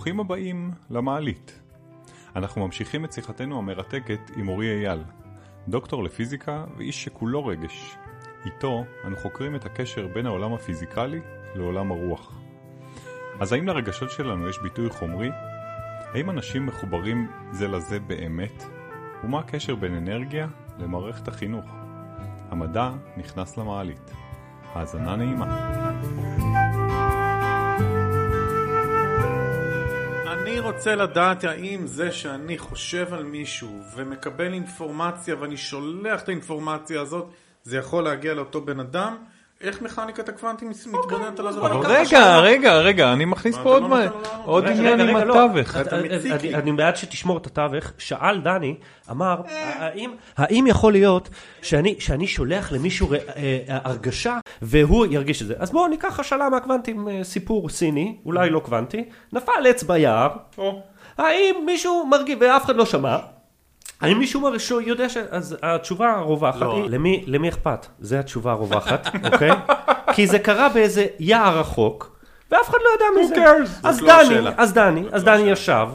ברוכים הבאים למעלית. אנחנו ממשיכים את שיחתנו המרתקת עם אורי אייל, דוקטור לפיזיקה ואיש שכולו רגש. איתו אנו חוקרים את הקשר בין העולם הפיזיקלי לעולם הרוח. אז האם לרגשות שלנו יש ביטוי חומרי? האם אנשים מחוברים זה לזה באמת? ומה הקשר בין אנרגיה למערכת החינוך? המדע נכנס למעלית. האזנה נעימה. אני רוצה לדעת האם זה שאני חושב על מישהו ומקבל אינפורמציה ואני שולח את האינפורמציה הזאת, זה יכול להגיע לאותו בן אדם? איך מכניקת הקוונטים מתבוננת על? אבל רגע, רגע, רגע, אני מכניס פה עוד לא עניין עם לא. התווך. אני- בעד שתשמור את התווך. שאל דני, אמר, האם- האם יכול להיות שאני שולח למישהו ר- אה, הרגשה והוא ירגיש את זה? אז בואו ניקח השאלה מהקוונטים, אה, סיפור סיני, אולי לא קוונטי, נפל עץ ביער, האם מישהו מרגיש, ואף אחד לא שמע, האם מישהו מרגיש, יודע ש... אז התשובה הרווחת לא. היא, למי, למי אכפת? זו התשובה הרווחת, אוקיי? כי זה קרה באיזה יער רחוק, ואף אחד לא יודע מזה. cares? אז לא דני. אז דני, אז דני ישב,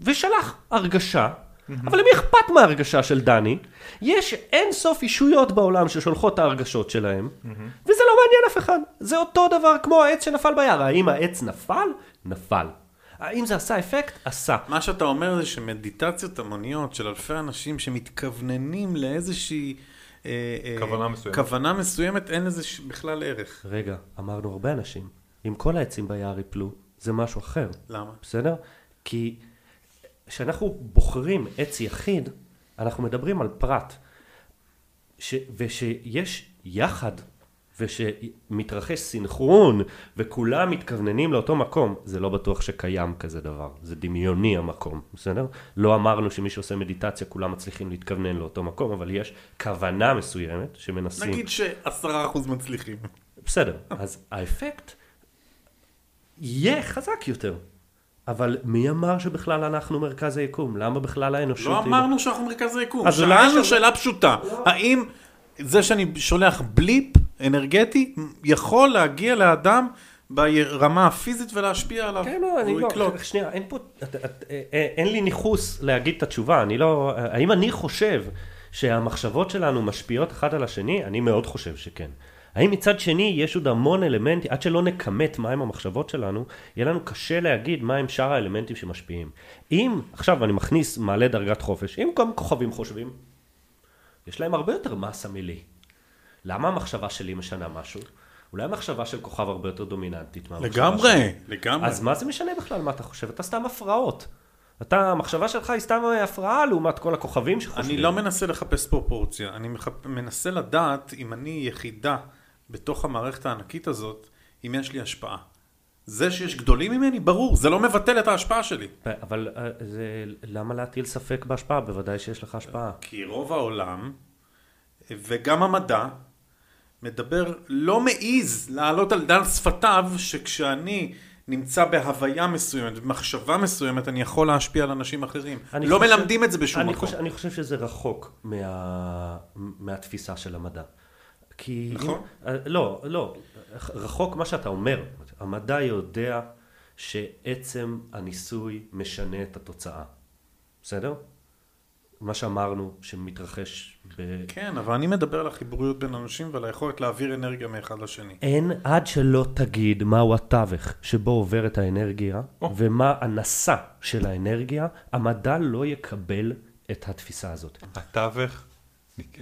ושלח הרגשה, אבל למי אכפת מההרגשה של דני? יש אין סוף אישויות בעולם ששולחות את ההרגשות שלהם, וזה לא מעניין אף אחד. זה אותו דבר כמו העץ שנפל ביער. האם העץ נפל? נפל. האם זה עשה אפקט? עשה. מה שאתה אומר זה שמדיטציות המוניות של אלפי אנשים שמתכווננים לאיזושהי... אה, אה, כוונה מסוימת. כוונה מסוימת, אין לזה בכלל ערך. רגע, אמרנו הרבה אנשים, אם כל העצים ביער יפלו, זה משהו אחר. למה? בסדר? כי כשאנחנו בוחרים עץ יחיד, אנחנו מדברים על פרט. ש, ושיש יחד, ושמתרחש סינכרון, וכולם מתכווננים לאותו מקום, זה לא בטוח שקיים כזה דבר. זה דמיוני המקום, בסדר? לא אמרנו שמי שעושה מדיטציה כולם מצליחים להתכוונן לאותו מקום, אבל יש כוונה מסוימת שמנסים... נגיד שעשרה אחוז מצליחים. בסדר, אז האפקט יהיה חזק יותר. אבל מי אמר שבכלל אנחנו מרכז היקום? למה בכלל האנושות... לא היא- אמרנו שאנחנו מרכז היקום. אז שאלנו שאלה פשוטה. האם זה שאני שולח בליפ אנרגטי יכול להגיע לאדם ברמה הפיזית ולהשפיע עליו? כן, לא, אני לא, יקלוט? שנייה, אין פה, אה, אין לי ניכוס להגיד את התשובה, אני לא, האם אני חושב שהמחשבות שלנו משפיעות אחד על השני? אני מאוד חושב שכן. האם מצד שני יש עוד המון אלמנטים, עד שלא נכמת מהם המחשבות שלנו, יהיה לנו קשה להגיד מהם שאר האלמנטים שמשפיעים. אם, עכשיו אני מכניס מעלה דרגת חופש, אם גם כוכבים חושבים, יש להם הרבה יותר מסה מלי. למה המחשבה שלי משנה משהו? אולי המחשבה של כוכב הרבה יותר דומיננטית מהמחשבה שלי. לגמרי, לגמרי. אז מה זה משנה בכלל מה אתה חושב? אתה סתם הפרעות. אתה, המחשבה שלך היא סתם הפרעה לעומת כל הכוכבים שחושבים. אני לא מנסה לחפש פרופורציה, אני מחפ... מנסה לדעת אם אני יחידה בתוך המערכת הענקית הזאת, אם יש לי השפעה. זה שיש גדולים ממני, ברור, זה לא מבטל את ההשפעה שלי. אבל אה, זה, למה להטיל ספק בהשפעה? בוודאי שיש לך השפעה. כי רוב העולם, וגם המדע, מדבר, לא מעז להעלות על דל שפתיו, שכשאני נמצא בהוויה מסוימת, במחשבה מסוימת, אני יכול להשפיע על אנשים אחרים. אני לא חושב- מלמדים את זה בשום אני מקום. חושב, אני חושב שזה רחוק מה, מהתפיסה של המדע. כי... נכון. אם, לא, לא. רחוק מה שאתה אומר. המדע יודע שעצם הניסוי משנה את התוצאה. בסדר? מה שאמרנו שמתרחש ב... כן, אבל אני מדבר על החיבוריות בין אנשים ועל היכולת להעביר אנרגיה מאחד לשני. אין עד שלא תגיד מהו התווך שבו עוברת האנרגיה ומה הנשא של האנרגיה, המדע לא יקבל את התפיסה הזאת. התווך,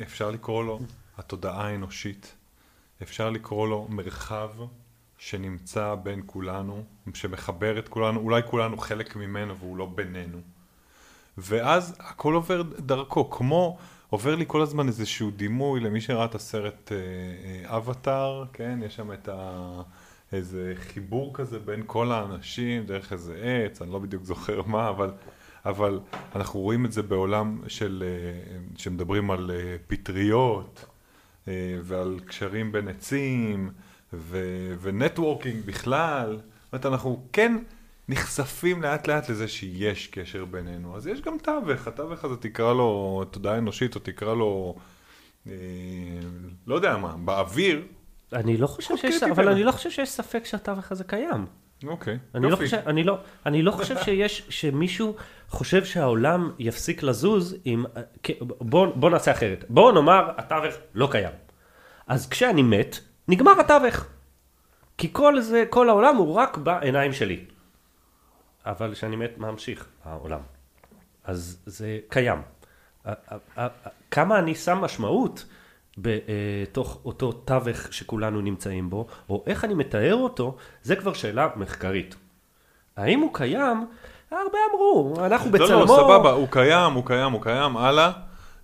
אפשר לקרוא לו התודעה האנושית, אפשר לקרוא לו מרחב שנמצא בין כולנו, שמחבר את כולנו, אולי כולנו חלק ממנו והוא לא בינינו. ואז הכל עובר דרכו, כמו עובר לי כל הזמן איזשהו דימוי למי שראה את הסרט אה, אה, אבטאר, כן, יש שם את ה... איזה חיבור כזה בין כל האנשים, דרך איזה עץ, אני לא בדיוק זוכר מה, אבל, אבל אנחנו רואים את זה בעולם של, אה, שמדברים על אה, פטריות אה, ועל קשרים בין עצים ונטוורקינג בכלל. זאת אומרת, אנחנו כן נחשפים לאט לאט לזה שיש קשר בינינו. אז יש גם תווך, התווך הזה תקרא לו תודעה אנושית או תקרא לו, אה, לא יודע מה, באוויר. אני לא חושב אוקיי, שיש. אבל אני לא חושב שיש ספק שהתווך הזה קיים. אוקיי, אני לא יופי. חושב, אני לא, אני לא חושב שיש, שמישהו חושב שהעולם יפסיק לזוז אם, בוא, בוא נעשה אחרת. בוא נאמר, התווך לא קיים. אז כשאני מת, נגמר התווך. כי כל זה, כל העולם הוא רק בעיניים שלי. אבל כשאני מת, ממשיך העולם. אז זה קיים. כמה אני שם משמעות בתוך אותו תווך שכולנו נמצאים בו, או איך אני מתאר אותו, זה כבר שאלה מחקרית. האם הוא קיים? הרבה אמרו, אנחנו לא, בצלמו. לא, סבבה, הוא קיים, הוא קיים, הוא קיים, הלאה.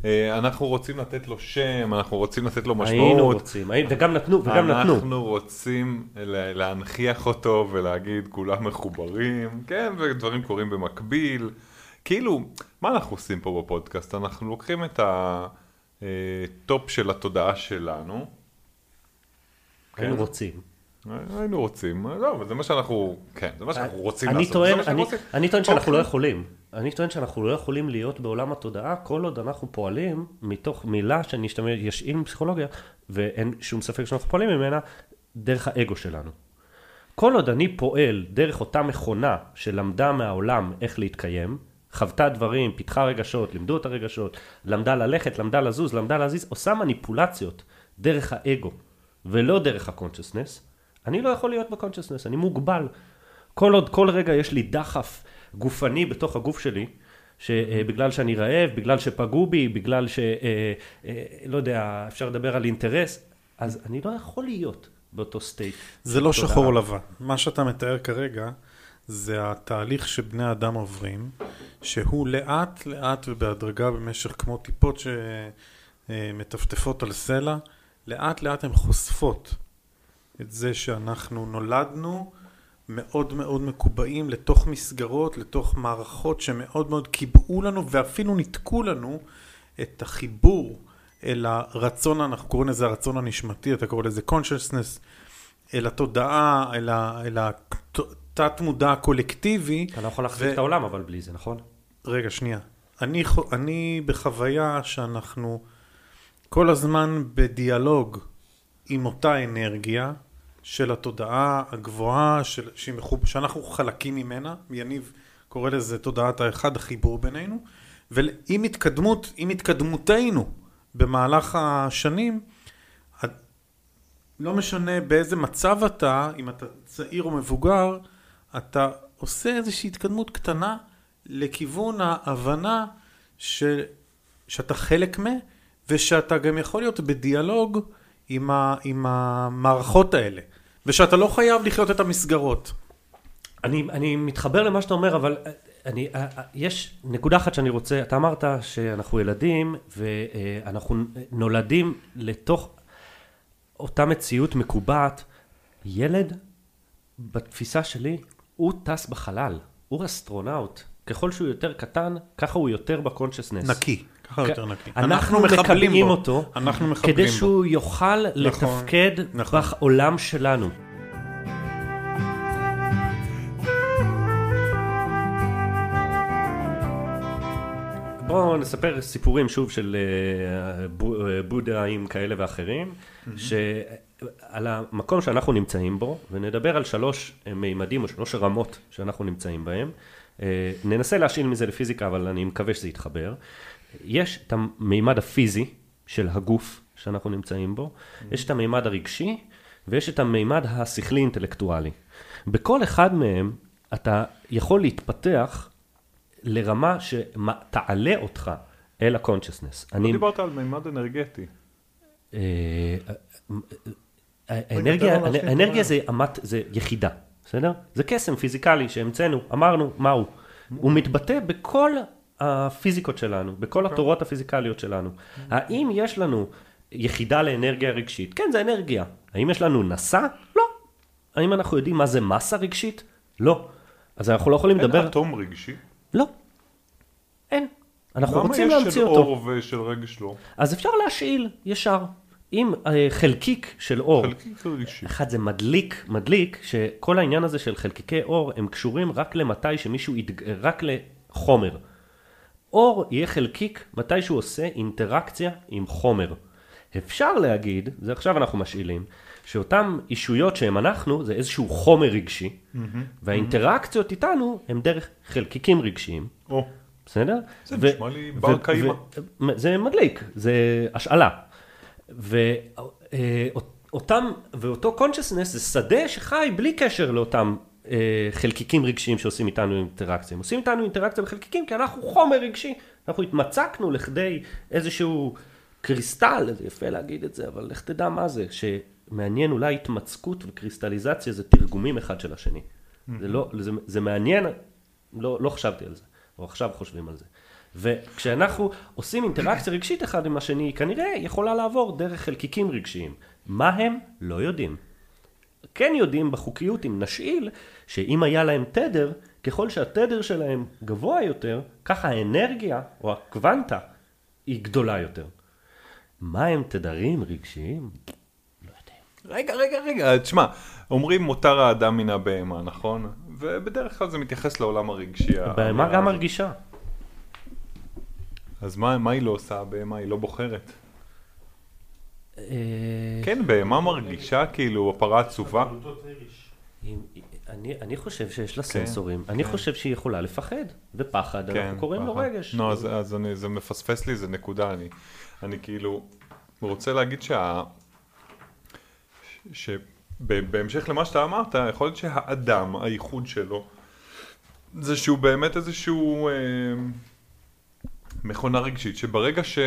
אה, אנחנו רוצים לתת לו שם, אנחנו רוצים לתת לו משמעות. היינו רוצים, וגם נתנו, וגם נתנו. אנחנו רוצים לה- להנכיח אותו ולהגיד כולם מחוברים, כן, ודברים קורים במקביל. כאילו, מה אנחנו עושים פה בפודקאסט? אנחנו לוקחים את ה top של התודעה שלנו. היינו כן. רוצים. היינו רוצים, לא, אבל זה מה שאנחנו, כן, זה מה שאנחנו רוצים אני לעשות. טוען, אני. אני טוען שאנחנו לא אוקיי. יכולים. אני טוען שאנחנו לא יכולים להיות בעולם התודעה כל עוד אנחנו פועלים מתוך מילה שאני אשתמש, ישאיל מפסיכולוגיה, ואין שום ספק שאנחנו פועלים ממנה, דרך האגו שלנו. כל עוד אני פועל דרך אותה מכונה שלמדה מהעולם איך להתקיים, חוותה דברים, פיתחה רגשות, לימדו אותה רגשות, למדה ללכת, למדה לזוז, למדה להזיז, עושה מניפולציות דרך האגו ולא דרך ה consciousness, אני לא יכול להיות ב consciousness, אני מוגבל. כל עוד כל רגע יש לי דחף גופני בתוך הגוף שלי, שבגלל שאני רעב, בגלל שפגעו בי, בגלל ש... אה, אה, לא יודע, אפשר לדבר על אינטרס, אז אני לא יכול להיות באותו state. זה לא. שחור לבן. מה שאתה מתאר כרגע, זה התהליך שבני אדם עוברים, שהוא לאט לאט ובהדרגה במשך כמו טיפות שמטפטפות על סלע, לאט לאט הן חושפות את זה שאנחנו נולדנו מאוד מאוד מקובעים לתוך מסגרות, לתוך מערכות שמאוד מאוד קיבעו לנו ואפילו ניתקו לנו את החיבור אל הרצון, אנחנו קוראים לזה הרצון הנשמתי, אתה קורא לזה consciousness, אל התודעה, אל, ה, אל התת מודע הקולקטיבי. אתה לא יכול להחזיק ו- את העולם אבל בלי זה, נכון? רגע, שנייה. אני, אני בחוויה שאנחנו כל הזמן בדיאלוג עם אותה אנרגיה של התודעה הגבוהה, של, שהיא מחוב, שאנחנו חלקים ממנה, יניב קורא לזה תודעת האחד, החיבור בינינו, ועם התקדמות, עם התקדמותנו במהלך השנים, לא משנה באיזה מצב אתה, אם אתה צעיר או מבוגר, אתה עושה איזושהי התקדמות קטנה לכיוון ההבנה ש... שאתה חלק מ... ושאתה גם יכול להיות בדיאלוג עם, ה... עם המערכות האלה, ושאתה לא חייב לחיות את המסגרות. אני, אני מתחבר למה שאתה אומר, אבל אה, אני, אה, אה, יש נקודה אחת שאני רוצה, אתה אמרת שאנחנו ילדים ואנחנו נולדים לתוך אותה מציאות מקובעת. ילד, בתפיסה שלי, הוא טס בחלל, הוא אסטרונאוט. ככל שהוא יותר קטן, ככה הוא יותר ב consciousness. נקי, ככה יותר נקי. אנחנו בו. אותו, אנחנו מחבלים כדי. שהוא יוכל לתפקד נכון. בעולם שלנו. בואו נספר סיפורים שוב של אה, אה, בודהאים כאלה ואחרים, שעל המקום שאנחנו נמצאים בו, ונדבר על שלוש אה, מימדים או שלוש רמות שאנחנו נמצאים בהם. ננסה להשאיל מזה לפיזיקה, אבל אני מקווה שזה יתחבר. יש את המימד הפיזי של הגוף שאנחנו נמצאים בו, יש את המימד הרגשי, ויש את המימד השכלי-אינטלקטואלי. בכל אחד מהם אתה יכול להתפתח לרמה שתעלה אותך אל ה consciousness. לא דיברת על מימד אנרגטי. אה, האנרגיה, תן לו להשלים, האנרגיה תן זה אמת, זה יחידה, בסדר? זה קסם פיזיקלי שהמצאנו, אמרנו מהו. הוא מתבטא בכל הפיזיקות שלנו, בכל התורות הפיזיקליות שלנו. האם יש לנו יחידה לאנרגיה רגשית? כן, זה אנרגיה. האם יש לנו נשא? לא. האם אנחנו יודעים מה זה מסה רגשית? לא. אז אנחנו לא יכולים אין לדבר... אטום רגשי. לא. אין. אנחנו רוצים למה יש להמציא של אותו. אור ושל רגש לא? אז אפשר להשאיל ישר. אם אה, חלקיק של אור, חלקיק רגשי. אחד זה מדליק, מדליק, שכל העניין הזה של חלקיקי אור הם קשורים רק למתי שמישהו, יתג... רק לחומר. אור יהיה חלקיק מתי שהוא עושה אינטראקציה עם חומר. אפשר להגיד, זה עכשיו אנחנו משאילים, שאותן אישויות שהן אנחנו, זה איזשהו חומר רגשי, והאינטראקציות איתנו הם דרך חלקיקים רגשיים, או, בסדר? זה ו- נשמע לי בר קיימא. זה מדליק, זה השאלה. ואותם, ואותו consciousness זה שדה שחי בלי קשר לאותם אה, חלקיקים רגשיים שעושים איתנו אינטראקציה. הם עושים איתנו אינטראקציה בחלקיקים כי אנחנו חומר רגשי. אנחנו התמצקנו לכדי איזשהו קריסטל, זה יפה להגיד את זה, אבל לך תדע מה זה, שמעניין אולי התמצקות וקריסטליזציה זה תרגומים אחד של השני. זה לא, זה, זה מעניין, לא, לא חשבתי על זה, אבל עכשיו חושבים על זה. וכשאנחנו עושים אינטראקציה רגשית אחד עם השני, היא כנראה יכולה לעבור דרך חלקיקים רגשיים. מה הם? לא יודעים. כן יודעים בחוקיות אם נשאיל, שאם היה להם תדר, ככל שהתדר שלהם גבוה יותר, ככה האנרגיה או הקוונטה היא גדולה יותר. מה הם תדרים רגשיים? לא יודעים. רגע, רגע, רגע, תשמע, אומרים מותר האדם מן הבהמה, נכון? ובדרך כלל זה מתייחס לעולם הרגשי. בהמה האמירה גם. מרגישה. אז מה, מה היא לא עושה הבהמה? היא לא בוחרת. אה, כן, בהמה מרגישה כאילו הפרה עצובה. אני, אני חושב שיש לה כן, סנסורים, אני חושב שהיא יכולה לפחד, ופחד, אנחנו קוראים לו. רגש. לא, אז, זה מפספס לי, זה נקודה. אני, אני כאילו רוצה להגיד שה... שבהמשך למה שאתה אמרת, יכול להיות שהאדם, הייחוד שלו, זה שהוא באמת איזשהו אה, מכונה רגשית, שברגע ש...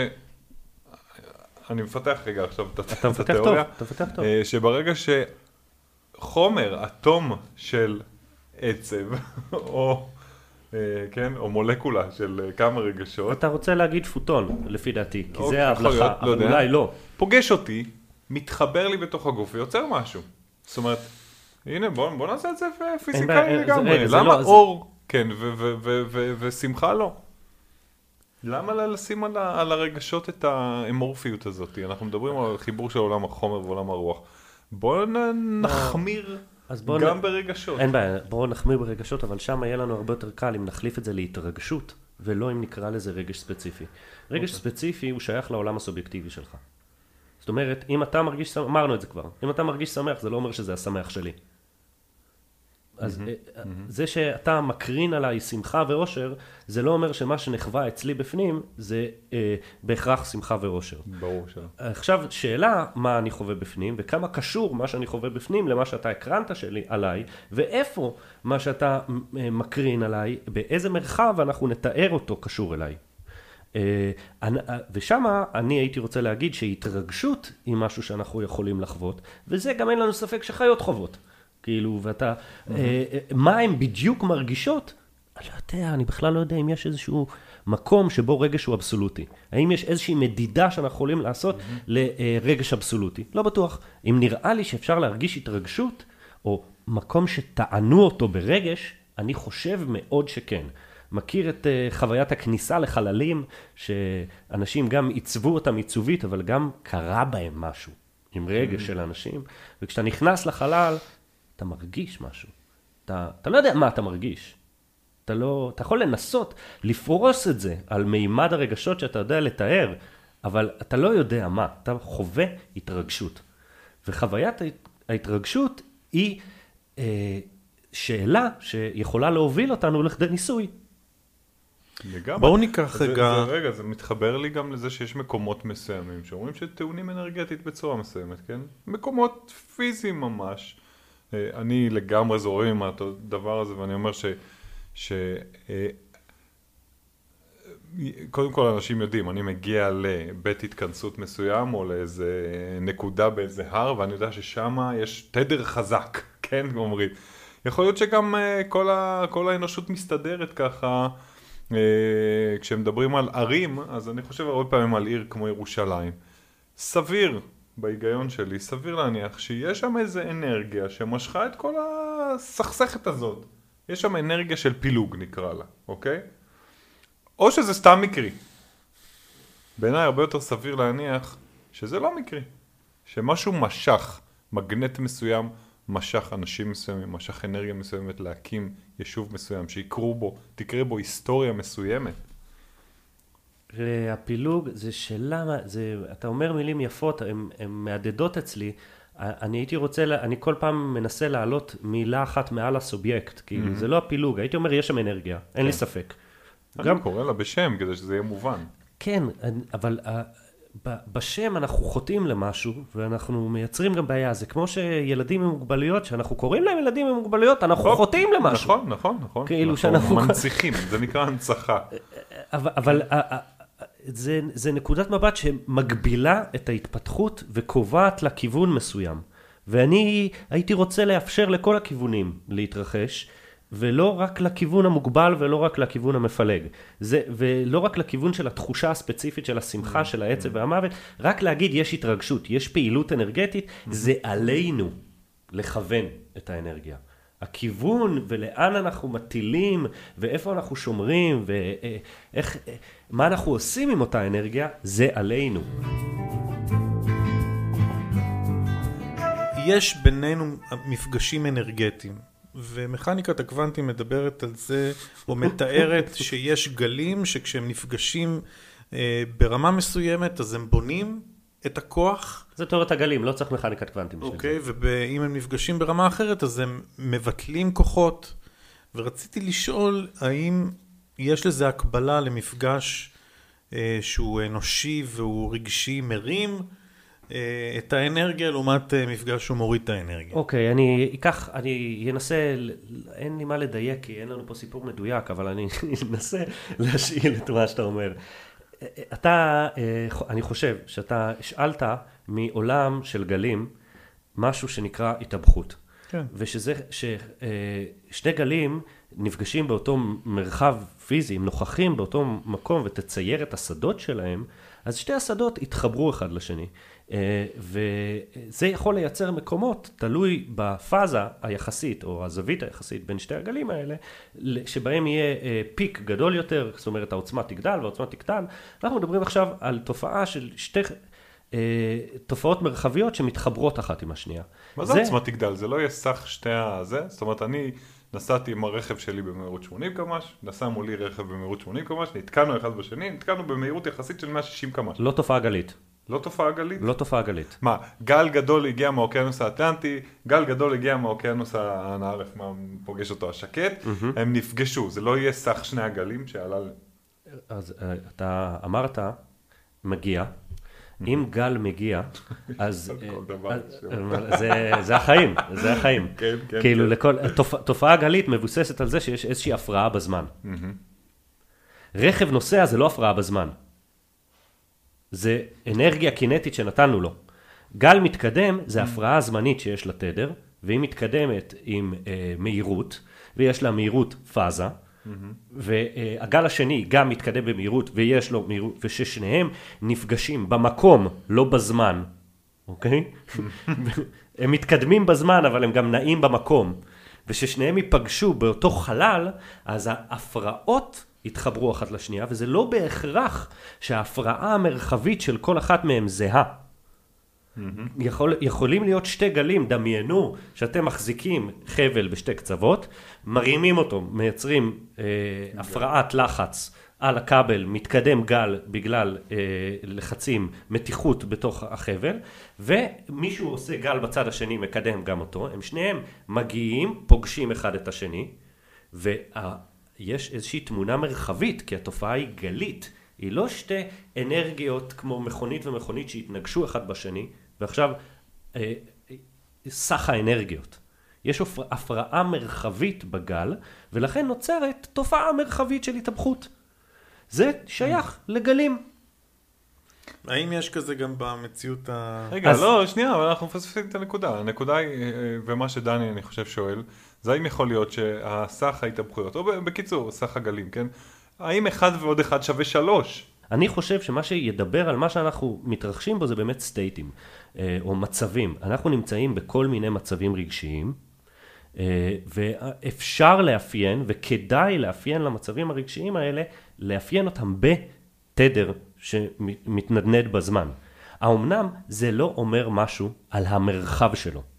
אני מפתח רגע עכשיו את, אתה את מפתח טוב, התיאוריה. אתה מפתח טוב. שברגע שחומר, אטום של עצב, או, אה, כן, או מולקולה של אה, כמה רגשות, אתה רוצה להגיד פוטון, לפי דעתי, כי אוקיי, זה ההבלחה, לא אבל יודע. אולי לא. פוגש אותי, מתחבר לי בתוך הגוף ויוצר משהו. זאת אומרת, הנה בוא, בוא נעשה את זה פיזיקלי אה, זה- לגמרי. למה לא- זה- אור כן ושמחה לא? למה לשים על, ה- על הרגשות את האמורפיות הזאת? אנחנו מדברים על חיבור של עולם החומר ועולם הרוח. בואו נ- נחמיר אז בואו גם נ- ברגשות. אין בעיה, בואו נחמיר ברגשות, אבל שם יהיה לנו הרבה יותר קל אם נחליף את זה להתרגשות, ולא אם נקרא לזה רגש ספציפי. רגש אוקיי. ספציפי הוא שייך לעולם הסובייקטיבי שלך. זאת אומרת, אם אתה מרגיש, אמרנו את זה כבר, אם אתה מרגיש שמח, זה לא אומר שזה השמח שלי. אז אה, זה שאתה מקרין עליי שמחה ואושר, זה לא אומר שמה שנחווה אצלי בפנים זה אה, בהכרח שמחה ואושר. ברור שלא. עכשיו, שאלה מה אני חווה בפנים, וכמה קשור מה שאני חווה בפנים למה שאתה הקרנת שלי עליי, ואיפה מה שאתה אה, מקרין עליי, באיזה מרחב אנחנו נתאר אותו קשור אליי. אה, אה, ושמה אני הייתי רוצה להגיד שהתרגשות היא משהו שאנחנו יכולים לחוות, וזה גם אין לנו ספק שחיות חוות. כאילו, ואתה, אה, אה, מה הן בדיוק מרגישות? אני לא יודע, אני בכלל לא יודע אם יש איזשהו מקום שבו רגש הוא אבסולוטי. האם יש איזושהי מדידה שאנחנו יכולים לעשות לרגש אבסולוטי? לא בטוח. אם נראה לי שאפשר להרגיש התרגשות, או מקום שטענו אותו ברגש, אני חושב מאוד שכן. מכיר את uh, חוויית הכניסה לחללים, שאנשים גם עיצבו אותם עיצובית, אבל גם קרה בהם משהו, עם רגש של אנשים, וכשאתה נכנס לחלל, אתה מרגיש משהו. אתה, אתה לא יודע מה אתה מרגיש. אתה לא, אתה יכול לנסות לפרוס את זה על מימד הרגשות שאתה יודע לתאר, אבל אתה לא יודע מה, אתה חווה התרגשות. וחוויית ההת- ההתרגשות היא אה, שאלה שיכולה להוביל אותנו לכדי ניסוי. לגמרי. בואו ניקח זה- רגע... זה, רגע, זה מתחבר לי גם לזה שיש מקומות מסוימים שאומרים שטעונים אנרגטית בצורה מסוימת, כן? מקומות פיזיים ממש. אה, אני לגמרי זורם עם הדבר הזה, ואני אומר ש... ש אה, קודם כל אנשים יודעים, אני מגיע לבית התכנסות מסוים או לאיזה נקודה באיזה הר ואני יודע ששם יש תדר חזק, כן אומרים. יכול להיות שגם אה, כל, ה, כל האנושות מסתדרת ככה, אה, כשמדברים על ערים, אז אני חושב הרבה פעמים על עיר כמו ירושלים. סביר, בהיגיון שלי, סביר להניח שיש שם איזה אנרגיה שמשכה את כל הסכסכת הזאת. יש שם אנרגיה של פילוג נקרא לה, אוקיי? או שזה סתם מקרי. בעיניי הרבה יותר סביר להניח שזה לא מקרי. שמשהו משך, מגנט מסוים משך אנשים מסוימים, משך אנרגיה מסוימת להקים יישוב מסוים, שיקרו בו, תקרה בו היסטוריה מסוימת. הפילוג זה שאלה, מה- זה, אתה אומר מילים יפות, הן מהדהדות אצלי, אני הייתי רוצה, אני כל פעם מנסה להעלות מילה אחת מעל הסובייקט, כאילו, זה לא הפילוג, הייתי אומר, יש שם אנרגיה, אין לי ספק. אני גם קורא לה בשם כדי שזה יהיה מובן. כן, אבל uh, ב- בשם אנחנו חוטאים למשהו, ואנחנו מייצרים גם בעיה. זה כמו שילדים עם מוגבלויות, שאנחנו קוראים להם ילדים עם מוגבלויות, אנחנו נכון, חוטאים למשהו. נכון, נכון, נכון. כאילו אנחנו שאנחנו- מנציחים, זה נקרא הנצחה. אבל, אבל זה, זה נקודת מבט שמגבילה את ההתפתחות וקובעת לה כיוון מסוים. ואני הייתי רוצה לאפשר לכל הכיוונים להתרחש, ולא רק לכיוון המוגבל ולא רק לכיוון המפלג. זה, ולא רק לכיוון של התחושה הספציפית של השמחה, של העצב והמוות, רק להגיד יש התרגשות, יש פעילות אנרגטית, זה עלינו לכוון את האנרגיה. הכיוון ולאן אנחנו מטילים ואיפה אנחנו שומרים ואיך, מה אנחנו עושים עם אותה אנרגיה, זה עלינו. יש בינינו מפגשים אנרגטיים, ומכניקת הקוונטים מדברת על זה, או מתארת שיש גלים שכשהם נפגשים אה, ברמה מסוימת, אז הם בונים את הכוח, זה תיאוריית הגלים, לא צריך מכניקת קוונטים בשביל אוקיי, ואם הם נפגשים ברמה אחרת, אז הם מבטלים כוחות. ורציתי לשאול, האם יש לזה הקבלה למפגש אה, שהוא אנושי והוא רגשי מרים אה, את האנרגיה, לעומת אה, מפגש שהוא מוריד את האנרגיה? אוקיי, אני אקח, אני אנסה, אין לי מה לדייק כי אין לנו פה סיפור מדויק, אבל אני אנסה להשאיל את מה שאתה אומר. אתה, אה, אני חושב שאתה השאלת מעולם של גלים משהו שנקרא התאבכות. כן. ושזה, ששני גלים נפגשים באותו מרחב פיזי, הם נוכחים באותו מקום ותצייר את השדות שלהם, אז שתי השדות יתחברו אחד לשני. אה, וזה יכול לייצר מקומות, תלוי בפאזה היחסית, או הזווית היחסית בין שתי הגלים האלה, שבהם יהיה אה, פיק גדול יותר, זאת אומרת העוצמה תגדל והעוצמה תקטן. אנחנו מדברים עכשיו על תופעה של שתי... אה, תופעות מרחביות שמתחברות אחת עם השנייה. מה זה עוצמה תגדל? זה לא יהיה סך שתי הזה? זאת אומרת, אני נסעתי עם הרכב שלי במהירות 80 קמ"ש, נסע מולי רכב במהירות 80 קמ"ש, נתקענו אחד בשני, נתקענו במהירות יחסית של 160 קמ"ש. לא תופעה גלית. לא תופעה גלית? לא תופעה גלית. מה, גל גדול הגיע מהאוקיינוס האטלנטי, גל גדול הגיע מהאוקיינוס האנא ערף, מה פוגש אותו השקט, הם נפגשו, זה לא יהיה סך שני הגלים שעלה... ל- אז אה, אתה אמרת, מגיע. אם גל מגיע, אז... אה, אז- אה, זה- זה החיים, זה החיים. כן, כן, כאילו כן. לכל... תופ- תופעה גלית מבוססת על זה שיש איזושהי הפרעה בזמן. רכב נוסע זה לא הפרעה בזמן. זה אנרגיה קינטית שנתנו לו. גל מתקדם זה הפרעה זמנית שיש לתדר, והיא מתקדמת עם אה, מהירות, ויש לה מהירות פאזה, והגל השני גם מתקדם במהירות ויש לו מהירות, וששניהם נפגשים במקום, לא בזמן, אוקיי? הם מתקדמים בזמן, אבל הם גם נעים במקום. וששניהם ייפגשו באותו חלל, אז ההפרעות יתחברו אחת לשנייה, וזה לא בהכרח שההפרעה המרחבית של כל אחת מהם זהה. יכול, יכולים להיות שתי גלים, דמיינו שאתם מחזיקים חבל בשתי קצוות, מרימים אותו, מייצרים אה, הפרעת לחץ על הכבל, מתקדם גל בגלל אה, לחצים, מתיחות בתוך החבל, ומישהו עושה גל בצד השני, מקדם גם אותו, הם שניהם מגיעים, פוגשים אחד את השני, ויש איזושהי תמונה מרחבית, כי התופעה היא גלית, היא לא שתי אנרגיות כמו מכונית ומכונית שהתנגשו אחד בשני, ועכשיו אה, סך האנרגיות. יש הפר- הפרעה מרחבית בגל, ולכן נוצרת תופעה מרחבית של התהפכות. זה שייך לגלים. האם יש כזה גם במציאות ה... רגע, אז- לא, שנייה, אבל אנחנו מפספסים את הנקודה. הנקודה היא, אה, ומה שדני, אני חושב, שואל, זה האם יכול להיות שהסך ההתהפכויות, או בקיצור, סך הגלים, כן? האם אחד ועוד אחד שווה שלוש? אני חושב שמה שידבר על מה שאנחנו מתרחשים בו זה באמת סטייטים, אה, או מצבים. אנחנו נמצאים בכל מיני מצבים רגשיים, אה, ואפשר לאפיין, וכדאי לאפיין למצבים הרגשיים האלה, לאפיין אותם בתדר שמתנדנד בזמן. האומנם זה לא אומר משהו על המרחב שלו.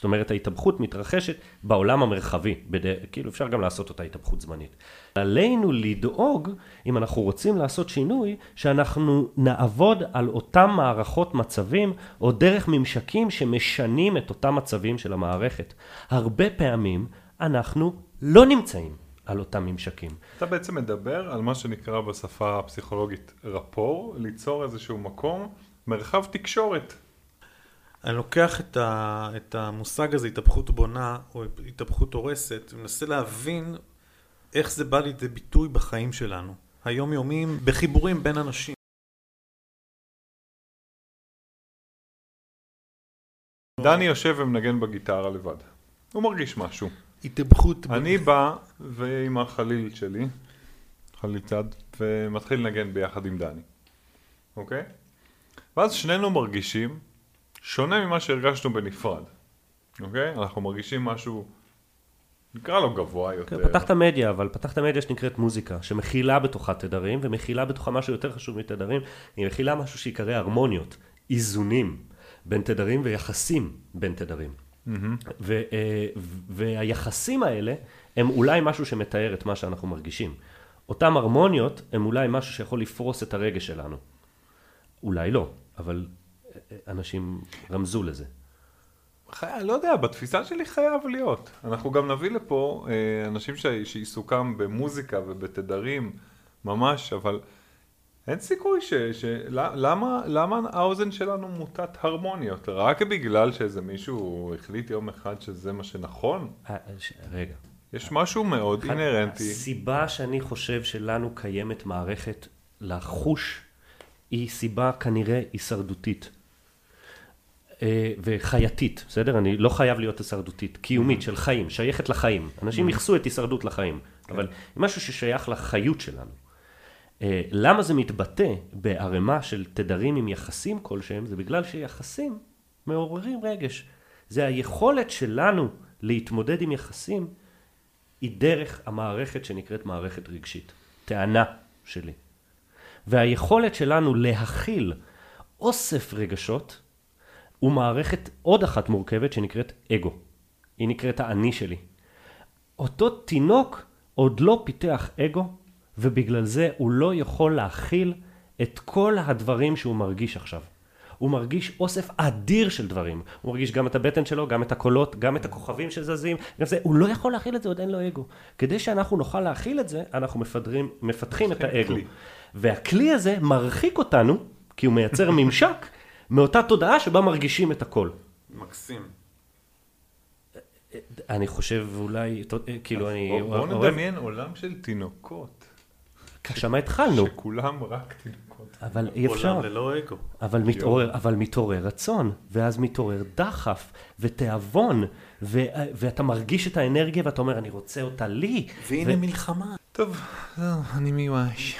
זאת אומרת, ההתהפכות מתרחשת בעולם המרחבי, בד... כאילו אפשר גם לעשות אותה התהפכות זמנית. עלינו לדאוג, אם אנחנו רוצים לעשות שינוי, שאנחנו נעבוד על אותם מערכות מצבים, או דרך ממשקים שמשנים את אותם מצבים של המערכת. הרבה פעמים אנחנו לא נמצאים על אותם ממשקים. אתה בעצם מדבר על מה שנקרא בשפה הפסיכולוגית רפור, ליצור איזשהו מקום, מרחב תקשורת. אני לוקח את, ה, את המושג הזה, התהפכות בונה, או התהפכות הורסת, ומנסה להבין איך זה בא לידי ביטוי בחיים שלנו, היומיומיים, בחיבורים בין אנשים. דני יושב ומנגן בגיטרה לבד. הוא מרגיש משהו. התהפכות... אני בא ועם החליל שלי, חליל צד, ומתחיל לנגן ביחד עם דני, אוקיי? ואז שנינו מרגישים שונה ממה שהרגשנו בנפרד, אוקיי? אנחנו מרגישים משהו, נקרא לו גבוה יותר. כן, פתחת מדיה, אבל פתחת מדיה שנקראת מוזיקה, שמכילה בתוכה תדרים, ומכילה בתוכה משהו יותר חשוב מתדרים, היא מכילה משהו שיקרא הרמוניות, איזונים בין תדרים ויחסים בין תדרים. ו, אה, והיחסים האלה הם אולי משהו שמתאר את מה שאנחנו מרגישים. אותם הרמוניות הם אולי משהו שיכול לפרוס את הרגש שלנו. אולי לא, אבל אנשים רמזו לזה. חי... לא יודע, בתפיסה שלי חייב להיות. אנחנו גם נביא לפה אה, אנשים ש... שעיסוקם במוזיקה ובתדרים ממש, אבל אין סיכוי ש... ש... למה, למה האוזן שלנו מוטת הרמוניות? רק בגלל שאיזה מישהו החליט יום אחד שזה מה שנכון? ש... רגע. יש משהו מאוד אינהרנטי. הסיבה שאני חושב שלנו קיימת מערכת לחוש היא סיבה כנראה הישרדותית. אה, וחייתית, בסדר? אני לא חייב להיות הישרדותית, קיומית, של חיים, שייכת לחיים. אנשים ייחסו את הישרדות לחיים, כן. אבל משהו ששייך לחיות שלנו. אה, למה זה מתבטא בערימה של תדרים עם יחסים כלשהם? זה בגלל שיחסים מעוררים רגש. זה היכולת שלנו להתמודד עם יחסים היא דרך המערכת שנקראת מערכת רגשית. טענה שלי. והיכולת שלנו להכיל אוסף רגשות הוא מערכת עוד אחת מורכבת שנקראת אגו. היא נקראת האני שלי. אותו תינוק עוד לא פיתח אגו, ובגלל זה הוא לא יכול להכיל את כל הדברים שהוא מרגיש עכשיו. הוא מרגיש אוסף אדיר של דברים. הוא מרגיש גם את הבטן שלו, גם את הקולות, גם את הכוכבים שזזים, גם זה. הוא לא יכול להכיל את זה, עוד אין לו אגו. כדי שאנחנו נוכל להכיל את זה, אנחנו מפדרים, מפתחים את האגו. כלי. והכלי הזה מרחיק אותנו, כי הוא מייצר ממשק, מאותה תודעה שבה מרגישים את הכל. מקסים. אני חושב אולי, כאילו אני... בוא, נדמיין עולם של תינוקות, שם התחלנו, שכולם רק תינוקות. אבל אי אפשר. עולם ללא אגו. אבל מתעורר, אבל מתעורר רצון, ואז מתעורר דחף, ותיאבון, ו, ואתה מרגיש את האנרגיה ואתה אומר, אני רוצה אותה לי. והנה ו- מלחמה. טוב, אני מיואש.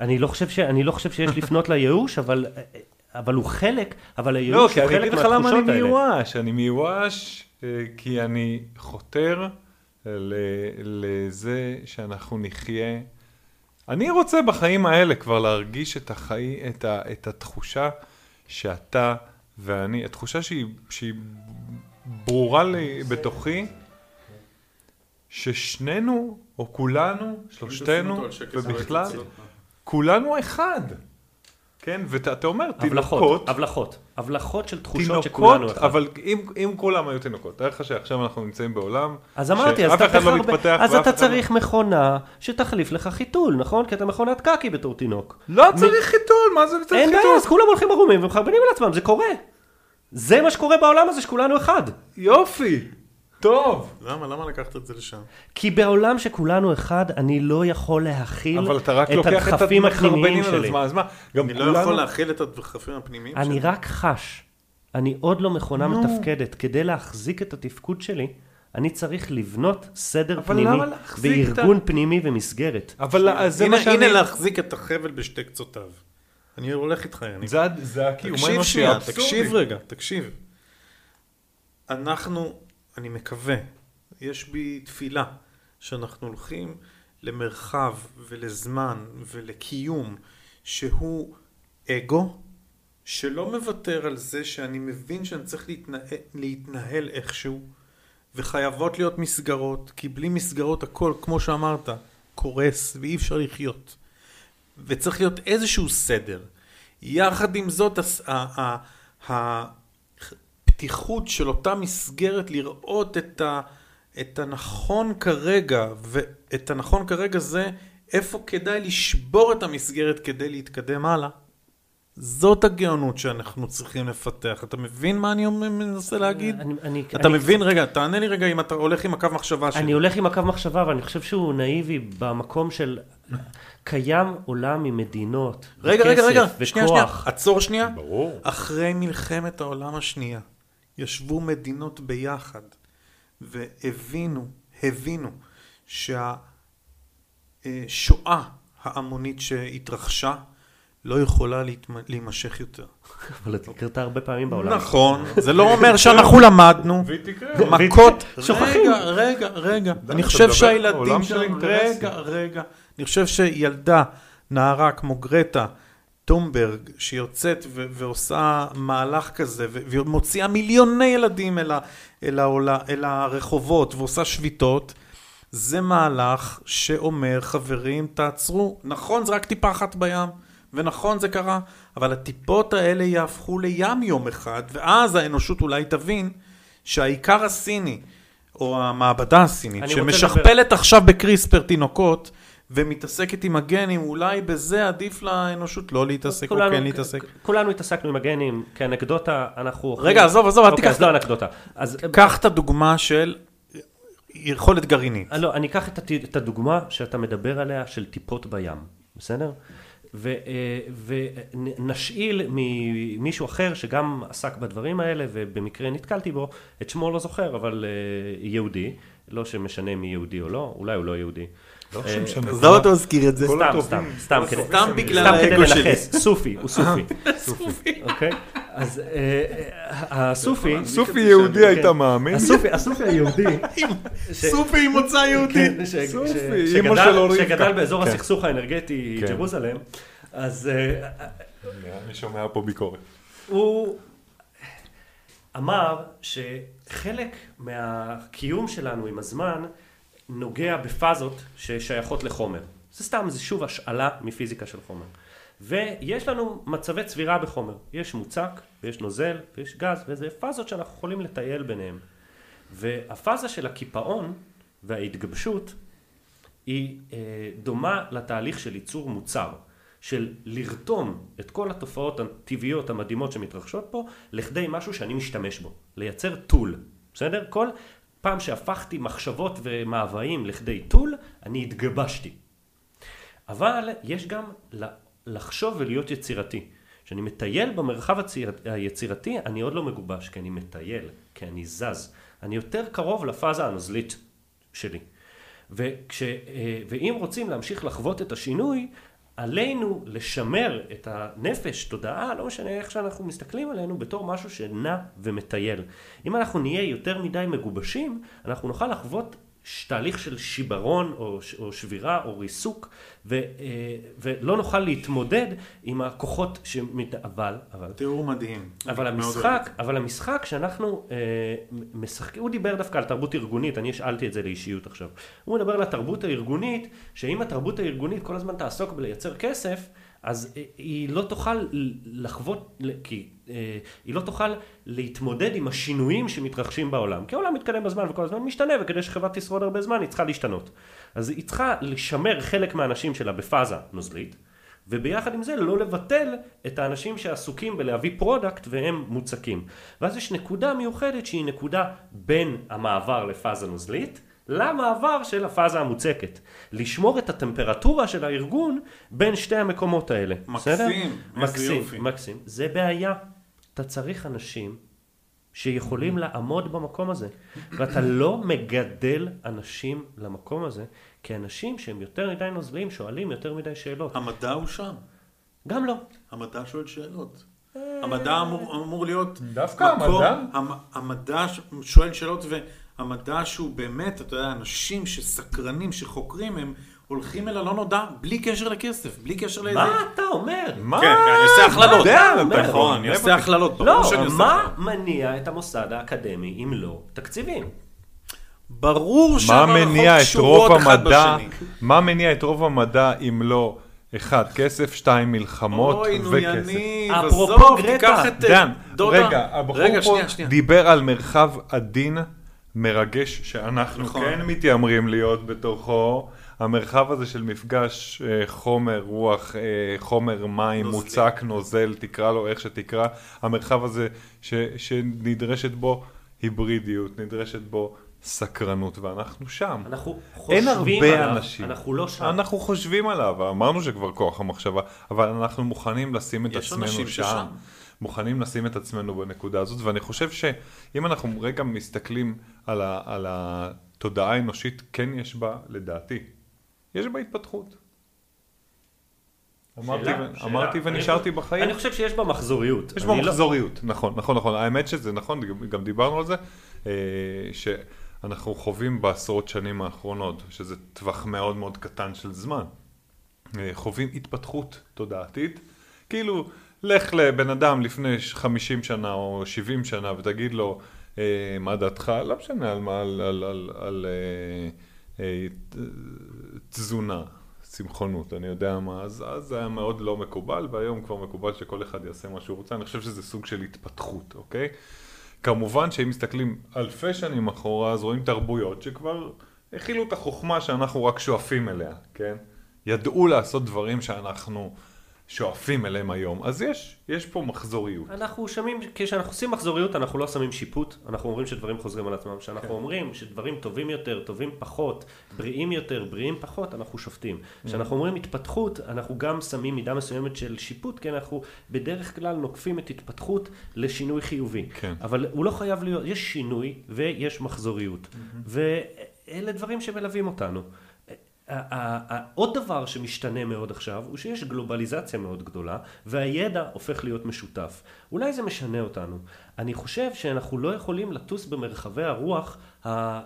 אני לא חושב, ש, אני לא חושב שיש לפנות לייאוש, אבל, אבל הוא חלק, אבל לא, הייאוש כי הוא אני חלק אגיד לך למה אני מהתחושות האלה. מיואש. אני מיואש אה, כי אני חותר ל- לזה שאנחנו נחיה. אני רוצה בחיים האלה כבר להרגיש את, החי... את, ה... את התחושה שאתה ואני, התחושה שהיא, שהיא ברורה לי בתוכי, ששנינו, או כולנו, שלושתנו, ובכלל, כולנו אחד. כן, ואתה אומר, תינוקות, הבלחות, הבלחות, של תחושות תינוקות, שכולנו אחד. אבל אם, אם כולם היו תינוקות, תאר לך שעכשיו אנחנו נמצאים בעולם, אז אמרתי, אז שאף אתה אחד לא מתפתח, אז אתה אחד לא- צריך מכונה שתחליף לך חיתול, נכון? כי אתה מכונת קקי בתור תינוק. לא מ- צריך חיתול, מה זה צריך אין חיתול? בעיה, אז כולם הולכים ערומים ומחרבנים על עצמם, זה קורה. זה מה שקורה בעולם הזה, שכולנו אחד. יופי, טוב. למה? למה לקחת את זה לשם? כי בעולם שכולנו אחד, אני לא יכול להכיל אבל אתה רק את לוקח את הדחפים המחרבנים הפנימיים על שלי. עצמם, אז מה, גם אני לא כולנו... יכול להכיל את הדחפים הפנימיים אני שלי. רק חש. אני עוד לא מכונה נו. מתפקדת. כדי להחזיק את התפקוד שלי, אני צריך לבנות סדר אבל פנימי, למה להחזיק את ה- וארגון פנימי ומסגרת. אבל אז זה הנה, מה שאני... הנה להחזיק את החבל בשתי קצותיו. אני הולך איתך, יניב. זה, זה הקיום תקשיב האנושי שנייה, האבסורדי. תקשיב רגע, תקשיב. אנחנו, אני מקווה, יש בי תפילה, שאנחנו הולכים למרחב ולזמן ולקיום שהוא אגו, שלא מוותר על זה שאני מבין שאני צריך להתנהל, להתנהל איכשהו, וחייבות להיות מסגרות, כי בלי מסגרות הכל, כמו שאמרת, קורס ואי אפשר לחיות. וצריך להיות איזשהו סדר. יחד עם זאת, הס- ה- ה- הפתיחות של אותה מסגרת לראות את, ה, את הנכון כרגע, ואת הנכון כרגע זה איפה כדאי לשבור את המסגרת כדי להתקדם הלאה. זאת הגאונות שאנחנו צריכים לפתח. אתה מבין מה אני מנסה להגיד? אני- אני- אתה אני- מבין? רגע, תענה לי רגע אם אתה הולך עם הקו מחשבה שלי. אני הולך עם הקו מחשבה, ואני חושב שהוא נאיבי במקום של... קיים עולם עם מדינות, רגע, רגע, רגע, וכסף, שנייה, שנייה, וכוח. עצור שנייה. ברור. אחרי מלחמת העולם השנייה, ישבו מדינות ביחד והבינו, הבינו שהשואה ההמונית שהתרחשה לא יכולה להימשך יותר. אבל היא קרתה הרבה פעמים בעולם. נכון, זה לא אומר שאנחנו למדנו. והיא תקרה. מכות, שוכחים. רגע, רגע, רגע, אני חושב שהילדים שלנו. רגע, רגע, אני חושב שילדה, נערה כמו גרטה, טומברג, שיוצאת ו- ועושה מהלך כזה, ומוציאה מיליוני ילדים אל, ה- אל, העולה, אל הרחובות ועושה שביתות, זה מהלך שאומר, חברים, תעצרו. נכון, זה רק טיפה אחת בים, ונכון, זה קרה, אבל הטיפות האלה יהפכו לים יום אחד, ואז האנושות אולי תבין שהעיקר הסיני, או המעבדה הסינית, שמשכפלת עכשיו בקריספר תינוקות, ומתעסקת עם הגנים, אולי בזה עדיף לאנושות לא להתעסק או כן להתעסק. כולנו התעסקנו עם הגנים, כאנקדוטה, אנחנו... רגע, עזוב, עזוב, אל אוקיי, תיקח אז לא אנקדוטה. אז קח את הדוגמה של יכולת גרעינית. לא, אני אקח את הדוגמה שאתה מדבר עליה של טיפות בים, בסדר? אה, ונשאיל ממישהו אחר שגם עסק בדברים האלה ובמקרה נתקלתי בו, את שמו לא זוכר, אבל אה, יהודי, לא שמשנה מי יהודי או לא, אולי הוא לא יהודי. לא אה, שמשנה. עזוב אותו להזכיר את זה. סתם. סתם, סתם כדי. לנכס, סופי, הוא סופי, סופי, אוקיי? אז אה, אה, הסופי, סופי יהודי כן. היית מאמין? הסופי, הסופי היהודי, סופי עם מוצא יהודי. כן, ש- סופי, ש- אימא שגדל- שלו רבקה. שגדל באזור כן. הסכסוך האנרגטי כן. ג'רוזלם, אז אה, אני שומע פה ביקורת. הוא אמר שחלק מהקיום שלנו עם הזמן נוגע בפאזות ששייכות לחומר. זה סתם, זה שוב השאלה מפיזיקה של חומר. ויש לנו מצבי צבירה בחומר. יש מוצק, ויש נוזל, ויש גז, וזה פאזות שאנחנו יכולים לטייל ביניהם. והפאזה של הקיפאון וההתגבשות היא אה, דומה לתהליך של ייצור מוצר, של לרתום את כל התופעות הטבעיות המדהימות שמתרחשות פה, לכדי משהו שאני משתמש בו, לייצר טול, בסדר? כל פעם שהפכתי מחשבות ומאוויים לכדי טול, אני התגבשתי. אבל יש גם לחשוב ולהיות יצירתי. כשאני מטייל במרחב הציר... היצירתי, אני עוד לא מגובש, כי אני מטייל, כי אני זז. אני יותר קרוב לפאזה הנוזלית שלי. וכש... אה, ואם רוצים להמשיך לחוות את השינוי, עלינו לשמר את הנפש, תודעה, לא משנה איך שאנחנו מסתכלים עלינו, בתור משהו שנע ומטייל. אם אנחנו נהיה יותר מדי מגובשים, אנחנו נוכל לחוות תהליך של שיברון או, או שבירה או ריסוק, ו, אה, ולא נוכל להתמודד עם הכוחות שמת... אבל, אבל, תיאור מדהים. אבל המשחק, אבל המשחק שאנחנו אה, משחקים, הוא דיבר דווקא על תרבות ארגונית, אני השאלתי את זה לאישיות עכשיו. הוא מדבר על התרבות הארגונית, שאם התרבות הארגונית כל הזמן תעסוק בלייצר כסף, אז היא לא תוכל לחוות, כי אה, היא לא תוכל להתמודד עם השינויים שמתרחשים בעולם. כי העולם מתקדם בזמן וכל הזמן משתנה, וכדי שחברה תשרוד הרבה זמן היא צריכה להשתנות. אז היא צריכה לשמר חלק מהאנשים שלה בפאזה נוזלית. וביחד עם זה לא לבטל את האנשים שעסוקים בלהביא product והם מוצקים. ואז יש נקודה מיוחדת שהיא נקודה בין המעבר לפאזה נוזלית למעבר של הפאזה המוצקת. לשמור את הטמפרטורה של הארגון בין שתי המקומות האלה. מקסים, בסדר? מקסים, יופי. מקסים. זה בעיה. אתה צריך אנשים שיכולים לעמוד במקום הזה. ואתה לא מגדל אנשים למקום הזה, כי אנשים שהם יותר מדי נוזליים שואלים יותר מדי שאלות. המדע הוא שם. גם לא. המדע שואל שאלות. המדע אמור, אמור להיות... דווקא מקום- המדע? המ, המדע שואל שאלות, והמדע שהוא באמת, אתה יודע, אנשים שסקרנים, שחוקרים, הם הולכים אל הלא נודע בלי קשר לכסף, בלי קשר לאיזה... מה אתה אומר? מה? כן, כן, אני עושה הכללות. נכון, אני עושה הכללות, לא, מה. מניע את המוסד האקדמי אם לא תקציבים? ברור מה שהמערכות מניע את קשורות רוב אחד המדע, בשני. מה מניע את רוב המדע אם לא, אחד, כסף, שתיים, מלחמות אוי, נו וכסף. יניב, אפרופו עזוב, גרטה. תיקח את דן, דודה. רגע, הבחור רגע, פה שנייה, שנייה. דיבר על מרחב עדין, מרגש, שאנחנו נכון. כן מתיימרים להיות בתוכו. המרחב הזה של מפגש אה, חומר, רוח, אה, חומר, מים, נוזלי. מוצק, נוזל, תקרא לו איך שתקרא, המרחב הזה ש, שנדרשת בו היברידיות, נדרשת בו סקרנות, ואנחנו שם. אנחנו אין חושבים הרבה עליו, אנשים. אנחנו לא שם. אנחנו חושבים עליו, אמרנו שכבר כוח המחשבה, אבל אנחנו מוכנים לשים את יש עצמנו אנשים שם. ששם. מוכנים לשים את עצמנו בנקודה הזאת, ואני חושב שאם אנחנו רגע מסתכלים על, ה, על התודעה האנושית, כן יש בה, לדעתי, יש בה התפתחות. אמרתי, שאלה, ו- שאלה. אמרתי אני ונשארתי חושב- בחיים. אני חושב שיש בה מחזוריות. יש בה אני לא- מחזוריות, נכון, נכון, נכון. האמת שזה נכון, גם- גם דיברנו על זה, אה, שאנחנו חווים בעשרות שנים האחרונות, שזה טווח מאוד מאוד קטן של זמן, אה, חווים התפתחות תודעתית, כאילו, לך לבן אדם לפני 50 שנה או 70 שנה ותגיד לו, אה, מה דעתך, לא משנה על מה, על, על, על, על אה, אה, תזונה, צמחונות, אני יודע מה, אז זה היה מאוד לא מקובל, והיום כבר מקובל שכל אחד יעשה מה שהוא רוצה, אני חושב שזה סוג של התפתחות, אוקיי? כמובן שאם מסתכלים אלפי שנים אחורה, אז רואים תרבויות שכבר הכילו את החוכמה שאנחנו רק שואפים אליה, כן? ידעו לעשות דברים שאנחנו שואפים אליהם היום, אז יש, יש פה מחזוריות. אנחנו שמים, כשאנחנו עושים מחזוריות אנחנו לא שמים שיפוט, אנחנו אומרים שדברים חוזרים על עצמם, כשאנחנו כן. אומרים שדברים טובים יותר, טובים פחות, בריאים יותר, בריאים פחות, אנחנו שופטים. Mm-hmm. כשאנחנו אומרים התפתחות, אנחנו גם שמים מידה מסוימת של שיפוט, כי אנחנו בדרך כלל נוקפים את התפתחות לשינוי חיובי. כן. אבל הוא לא חייב להיות, יש שינוי ויש מחזוריות, ואלה דברים שמלווים אותנו. עוד דבר שמשתנה מאוד עכשיו, הוא שיש גלובליזציה מאוד גדולה, והידע הופך להיות משותף. אולי זה משנה אותנו. אני חושב שאנחנו לא יכולים לטוס במרחבי הרוח אה,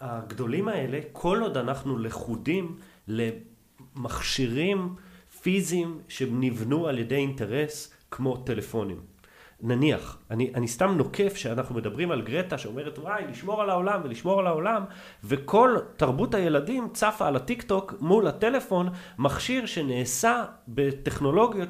הגדולים האלה, כל עוד אנחנו לכודים למכשירים פיזיים שנבנו על ידי אינטרס כמו טלפונים. נניח, אני, אני סתם נוקף שאנחנו מדברים על גרטה שאומרת וואי, לשמור על העולם ולשמור על העולם, וכל תרבות הילדים צפה על הטיק טוק מול הטלפון, מכשיר שנעשה בטכנולוגיות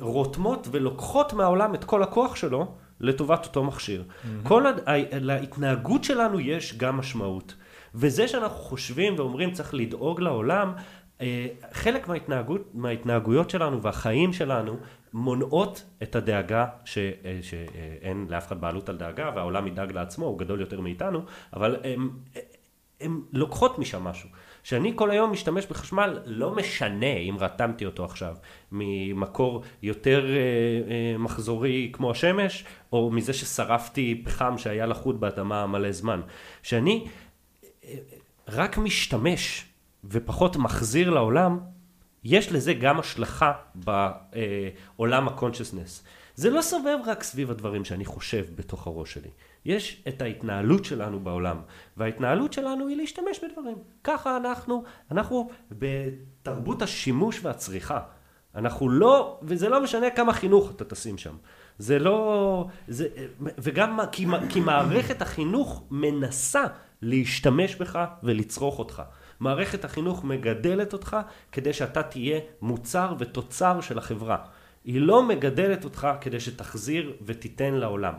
שרותמות ולוקחות מהעולם את כל הכוח שלו לטובת אותו מכשיר. Mm-hmm. כל הד... להתנהגות שלנו יש גם משמעות. וזה שאנחנו חושבים ואומרים צריך לדאוג לעולם, אה, חלק מההתנהגות, מההתנהגויות שלנו והחיים שלנו מונעות את הדאגה ש, אה, שאין לאף אחד בעלות על דאגה והעולם ידאג לעצמו, הוא גדול יותר מאיתנו, אבל הן לוקחות משם משהו. שאני כל היום משתמש בחשמל, לא משנה אם רתמתי אותו עכשיו ממקור יותר אה, אה, מחזורי כמו השמש, או מזה ששרפתי פחם שהיה לחוד באדמה מלא זמן. שאני אה, רק משתמש ופחות מחזיר לעולם, יש לזה גם השלכה בעולם ה-consciousness. זה לא סובב רק סביב הדברים שאני חושב בתוך הראש שלי. יש את ההתנהלות שלנו בעולם, וההתנהלות שלנו היא להשתמש בדברים. ככה אנחנו, אנחנו בתרבות השימוש והצריכה. אנחנו לא, וזה לא משנה כמה חינוך אתה תשים שם. זה לא, זה, וגם כי, כי מערכת החינוך מנסה להשתמש בך ולצרוך אותך. מערכת החינוך מגדלת אותך כדי שאתה תהיה מוצר ותוצר של החברה. היא לא מגדלת אותך כדי שתחזיר ותיתן לעולם.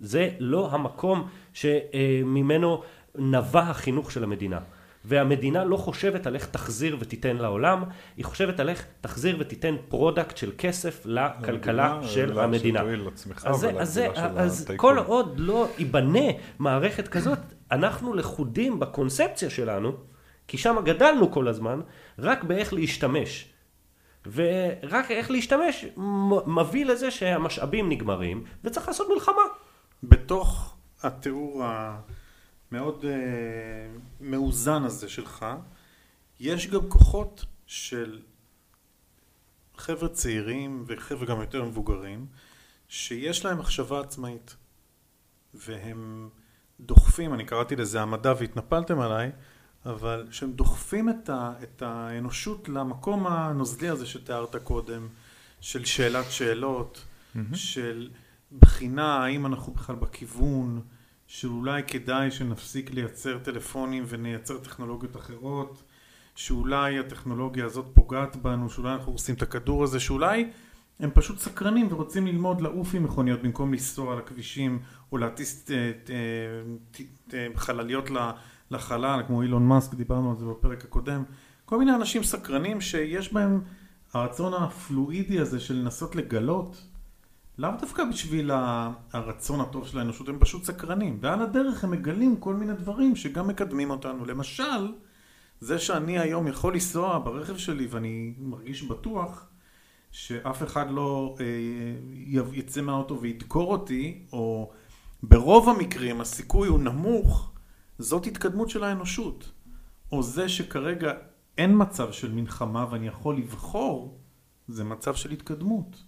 זה לא המקום שממנו נבע החינוך של המדינה. והמדינה לא חושבת על איך תחזיר ותיתן לעולם, היא חושבת על איך תחזיר ותיתן product של כסף לכלכלה של המדינה. אז, אז, אז כל עוד לא ייבנה מערכת כזאת, אנחנו לכודים בקונספציה שלנו, כי שם גדלנו כל הזמן, רק באיך להשתמש. ורק איך להשתמש מביא לזה שהמשאבים נגמרים, וצריך לעשות מלחמה. בתוך התיאור המאוד אה, מאוזן הזה שלך, יש גם כוחות של חבר'ה צעירים וחבר'ה גם יותר מבוגרים, שיש להם מחשבה עצמאית. והם דוחפים, אני קראתי לזה המדע והתנפלתם עליי, אבל שהם דוחפים את, ה, את האנושות למקום הנוזלי הזה שתיארת קודם, של שאלת שאלות, mm-hmm. של בחינה האם אנחנו בכלל בכיוון, שאולי כדאי שנפסיק לייצר טלפונים ונייצר טכנולוגיות אחרות, שאולי הטכנולוגיה הזאת פוגעת בנו, שאולי אנחנו עושים את הכדור הזה, שאולי הם פשוט סקרנים ורוצים ללמוד לעוף עם מכוניות במקום לנסוע על הכבישים או להטיס חלליות לחלל כמו אילון מאסק, דיברנו על זה בפרק הקודם. כל מיני אנשים סקרנים שיש בהם הרצון הפלואידי הזה של לנסות לגלות, לאו דווקא בשביל הרצון הטוב של האנושות, הם פשוט סקרנים. ועל הדרך הם מגלים כל מיני דברים שגם מקדמים אותנו. למשל, זה שאני היום יכול לנסוע ברכב שלי ואני מרגיש בטוח, שאף אחד לא אה, יצא מהאוטו וידקור אותי, או ברוב המקרים הסיכוי הוא נמוך, זאת התקדמות של האנושות. או זה שכרגע אין מצב של מלחמה ואני יכול לבחור, זה מצב של התקדמות.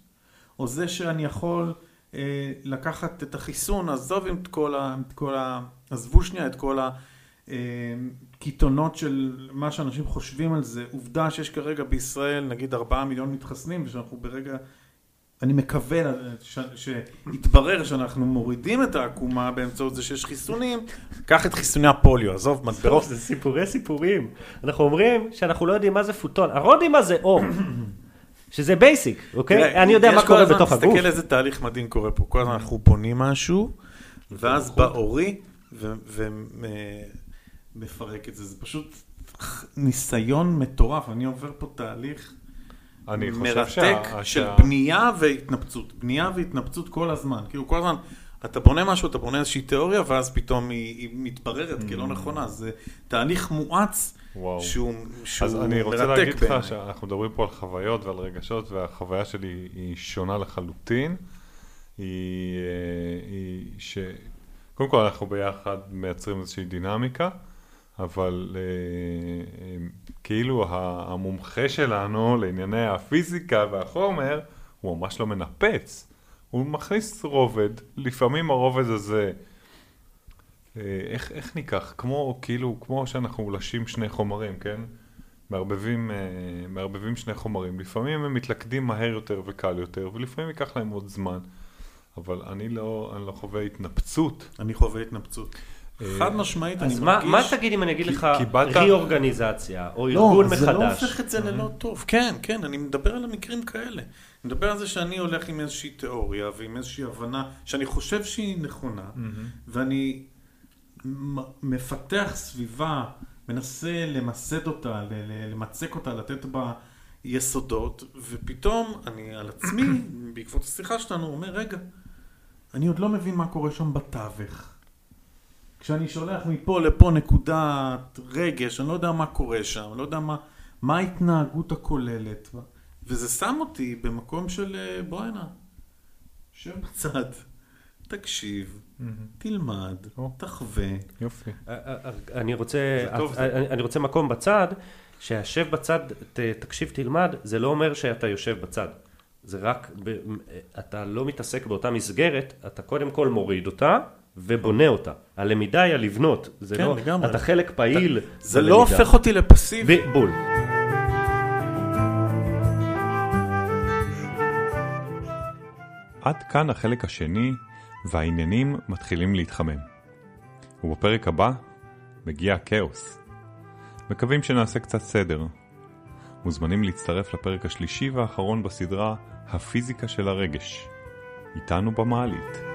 או זה שאני יכול אה, לקחת את החיסון, עזוב את כל ה... את כל ה עזבו שנייה את כל ה... אה, של מה שאנשים חושבים על זה. עובדה שיש כרגע בישראל נגיד ארבעה מיליון מתחסנים ושאנחנו ברגע, אני מקווה שיתברר שאנחנו מורידים את העקומה באמצעות זה שיש חיסונים, קח את חיסוני הפוליו, עזוב מטבעות. זה סיפורי סיפורים. אנחנו אומרים שאנחנו לא יודעים מה זה פוטון, אנחנו לא יודעים מה זה אור. שזה basic, אוקיי? אני יודע מה קורה בתוך הגוף. תסתכל איזה תהליך מדהים קורה פה. כל הזמן אנחנו בונים משהו, ואז בא אורי, מפרק את זה, זה פשוט ניסיון מטורף, אני עובר פה תהליך אני מרתק שה... של שה... בנייה והתנפצות, בנייה והתנפצות כל הזמן, כאילו כל הזמן אתה בונה משהו, אתה בונה איזושהי תיאוריה ואז פתאום היא, היא מתבררת ממ. כלא נכונה, זה תהליך מואץ וואו. שהוא, שהוא אז אני רוצה להגיד לך שאנחנו מדברים פה על חוויות ועל רגשות והחוויה שלי היא שונה לחלוטין, היא, אה, היא ש... קודם כל אנחנו ביחד מייצרים איזושהי דינמיקה. אבל אה, אה, כאילו המומחה שלנו לענייני הפיזיקה והחומר הוא ממש לא מנפץ, הוא מכניס רובד, לפעמים הרובד הזה, אה, איך, איך ניקח, כמו כאילו, כמו שאנחנו מולשים שני חומרים, כן? מערבבים, מערבבים שני חומרים, לפעמים הם מתלכדים מהר יותר וקל יותר, ולפעמים ייקח להם עוד זמן, אבל אני לא, אני לא חווה התנפצות. אני חווה התנפצות. חד משמעית, אני מרגיש... אז מה תגיד אם אני אגיד לך ריאורגניזציה, או לא, ארגון מחדש? לא, זה לא הופך את זה ללא טוב. כן, כן, אני מדבר על המקרים כאלה. אני מדבר על זה שאני הולך עם איזושהי תיאוריה ועם איזושהי הבנה שאני חושב שהיא נכונה, ואני מפתח סביבה, מנסה למסד אותה, למצק אותה, לתת בה יסודות, ופתאום אני על עצמי, בעקבות השיחה שלנו, אומר, רגע, אני עוד לא מבין מה קורה שם בתווך. כשאני שולח מפה לפה נקודת רגש, אני לא יודע מה קורה שם, אני לא יודע מה, מה ההתנהגות הכוללת. וזה שם אותי במקום של אה, בוא הנה, שב בצד, תקשיב. תלמד. תחווה. יופי. אה, אה, אני רוצה, אני, רוצה מקום בצד, שישב בצד, תקשיב, תלמד, זה לא אומר שאתה יושב בצד. זה רק, אתה לא מתעסק באותה מסגרת, אתה קודם כל מוריד אותה. ובונה אותה. הלמידה היא הלבנות, זה כן, לא, לגמרי. אתה חלק פעיל אתה, זה לא הופך אותי לפסיבי. בול. עד כאן החלק השני, והעניינים מתחילים להתחמם. ובפרק הבא מגיע הכאוס. מקווים שנעשה קצת סדר. מוזמנים להצטרף לפרק השלישי והאחרון בסדרה הפיזיקה של הרגש. איתנו במעלית.